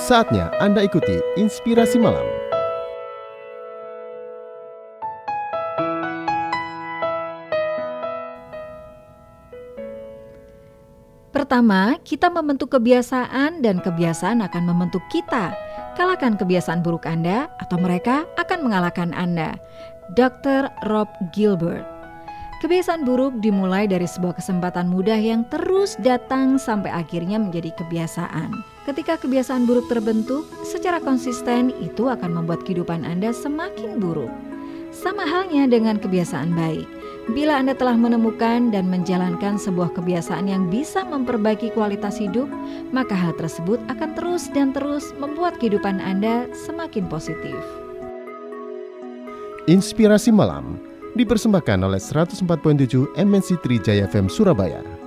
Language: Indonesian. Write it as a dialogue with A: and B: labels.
A: Saatnya Anda ikuti Inspirasi Malam.
B: Pertama, kita membentuk kebiasaan dan kebiasaan akan membentuk kita. Kalahkan kebiasaan buruk Anda atau mereka akan mengalahkan Anda. Dr. Rob Gilbert Kebiasaan buruk dimulai dari sebuah kesempatan mudah yang terus datang sampai akhirnya menjadi kebiasaan. Ketika kebiasaan buruk terbentuk, secara konsisten itu akan membuat kehidupan Anda semakin buruk. Sama halnya dengan kebiasaan baik. Bila Anda telah menemukan dan menjalankan sebuah kebiasaan yang bisa memperbaiki kualitas hidup, maka hal tersebut akan terus dan terus membuat kehidupan Anda semakin positif.
A: Inspirasi Malam dipersembahkan oleh 104.7 MNC Trijaya FM Surabaya.